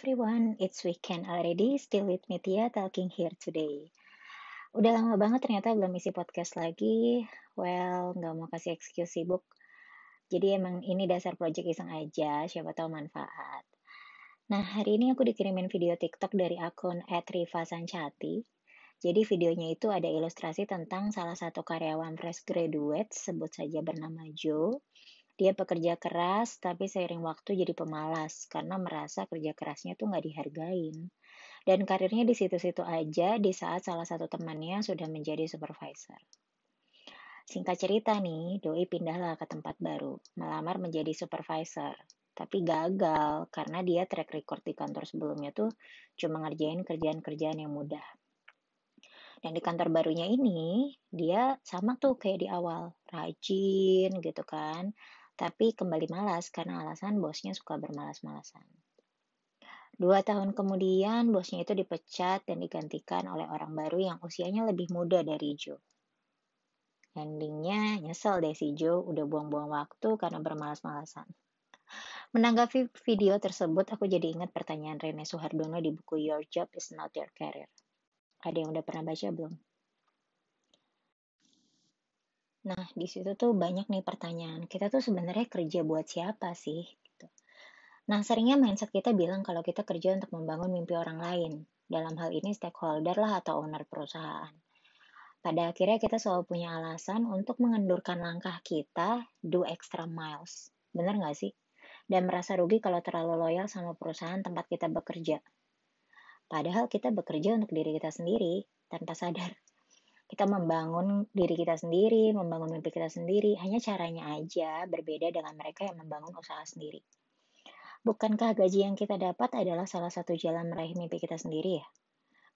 everyone, it's weekend already, still with me Tia talking here today. Udah lama banget ternyata belum isi podcast lagi, well nggak mau kasih excuse sibuk. Jadi emang ini dasar project iseng aja, siapa tahu manfaat. Nah hari ini aku dikirimin video TikTok dari akun @riva_sanchati. Jadi videonya itu ada ilustrasi tentang salah satu karyawan fresh graduate, sebut saja bernama Joe, dia pekerja keras, tapi seiring waktu jadi pemalas karena merasa kerja kerasnya tuh nggak dihargain. Dan karirnya di situ-situ aja di saat salah satu temannya sudah menjadi supervisor. Singkat cerita nih, Doi pindahlah ke tempat baru, melamar menjadi supervisor. Tapi gagal karena dia track record di kantor sebelumnya tuh cuma ngerjain kerjaan-kerjaan yang mudah. Dan di kantor barunya ini, dia sama tuh kayak di awal, rajin gitu kan, tapi kembali malas karena alasan bosnya suka bermalas-malasan. Dua tahun kemudian, bosnya itu dipecat dan digantikan oleh orang baru yang usianya lebih muda dari Joe. Endingnya nyesel deh si Joe udah buang-buang waktu karena bermalas-malasan. Menanggapi video tersebut, aku jadi ingat pertanyaan Rene Suhardono di buku Your Job is Not Your Career. Ada yang udah pernah baca belum? Nah, di situ tuh banyak nih pertanyaan. Kita tuh sebenarnya kerja buat siapa sih? Gitu. Nah, seringnya mindset kita bilang kalau kita kerja untuk membangun mimpi orang lain. Dalam hal ini stakeholder lah atau owner perusahaan. Pada akhirnya kita selalu punya alasan untuk mengendurkan langkah kita, do extra miles. Bener nggak sih? Dan merasa rugi kalau terlalu loyal sama perusahaan tempat kita bekerja. Padahal kita bekerja untuk diri kita sendiri, tanpa sadar kita membangun diri kita sendiri, membangun mimpi kita sendiri, hanya caranya aja berbeda dengan mereka yang membangun usaha sendiri. Bukankah gaji yang kita dapat adalah salah satu jalan meraih mimpi kita sendiri ya?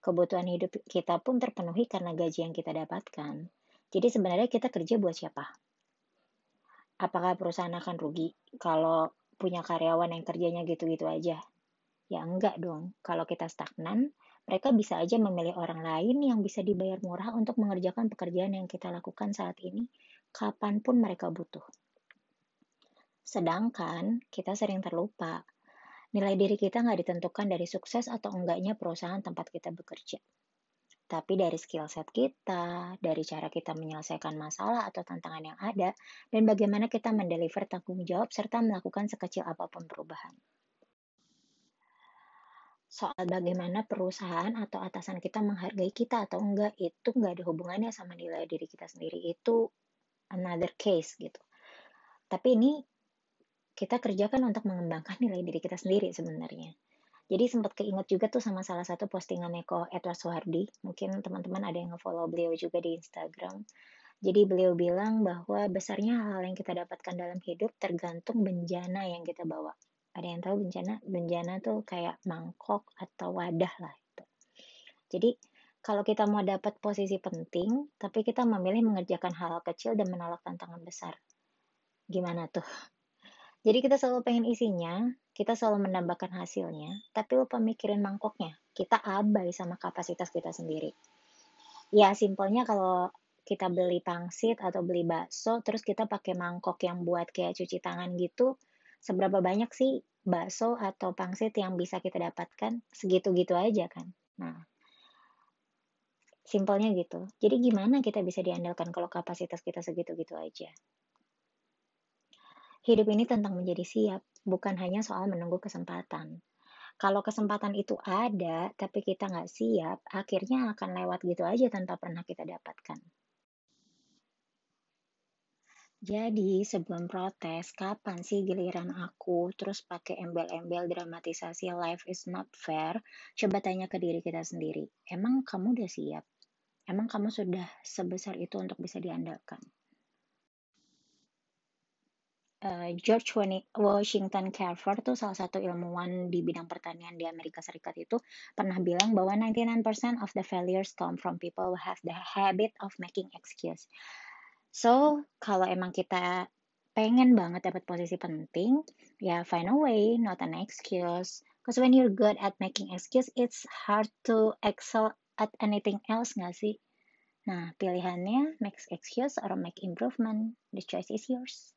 Kebutuhan hidup kita pun terpenuhi karena gaji yang kita dapatkan. Jadi sebenarnya kita kerja buat siapa? Apakah perusahaan akan rugi kalau punya karyawan yang kerjanya gitu-gitu aja? Ya enggak dong. Kalau kita stagnan, mereka bisa aja memilih orang lain yang bisa dibayar murah untuk mengerjakan pekerjaan yang kita lakukan saat ini, kapan pun mereka butuh. Sedangkan kita sering terlupa, nilai diri kita nggak ditentukan dari sukses atau enggaknya perusahaan tempat kita bekerja. Tapi dari skill set kita, dari cara kita menyelesaikan masalah atau tantangan yang ada, dan bagaimana kita mendeliver tanggung jawab serta melakukan sekecil apa pun perubahan soal bagaimana perusahaan atau atasan kita menghargai kita atau enggak itu enggak ada hubungannya sama nilai diri kita sendiri. Itu another case gitu. Tapi ini kita kerjakan untuk mengembangkan nilai diri kita sendiri sebenarnya. Jadi sempat keinget juga tuh sama salah satu postingan Eko Edward Suhardi. Mungkin teman-teman ada yang nge-follow beliau juga di Instagram. Jadi beliau bilang bahwa besarnya hal yang kita dapatkan dalam hidup tergantung bencana yang kita bawa ada yang tahu bencana? Bencana tuh kayak mangkok atau wadah lah itu. Jadi kalau kita mau dapat posisi penting tapi kita memilih mengerjakan hal, -hal kecil dan menolak tantangan besar. Gimana tuh? Jadi kita selalu pengen isinya kita selalu menambahkan hasilnya tapi lupa mikirin mangkoknya. Kita abai sama kapasitas kita sendiri. Ya simpelnya kalau kita beli pangsit atau beli bakso terus kita pakai mangkok yang buat kayak cuci tangan gitu seberapa banyak sih bakso atau pangsit yang bisa kita dapatkan? Segitu-gitu aja kan. Nah simpelnya gitu. Jadi gimana kita bisa diandalkan kalau kapasitas kita segitu-gitu aja? Hidup ini tentang menjadi siap bukan hanya soal menunggu kesempatan. Kalau kesempatan itu ada tapi kita nggak siap akhirnya akan lewat gitu aja tanpa pernah kita dapatkan jadi sebelum protes, kapan sih giliran aku terus pakai embel-embel dramatisasi life is not fair? Coba tanya ke diri kita sendiri. Emang kamu udah siap? Emang kamu sudah sebesar itu untuk bisa diandalkan? Uh, George Washington Carver tuh salah satu ilmuwan di bidang pertanian di Amerika Serikat itu pernah bilang bahwa 99% of the failures come from people who have the habit of making excuse. So, kalau emang kita pengen banget dapat posisi penting, ya find a way, not an excuse. Because when you're good at making excuse, it's hard to excel at anything else nggak sih? Nah, pilihannya make excuse or make improvement. The choice is yours.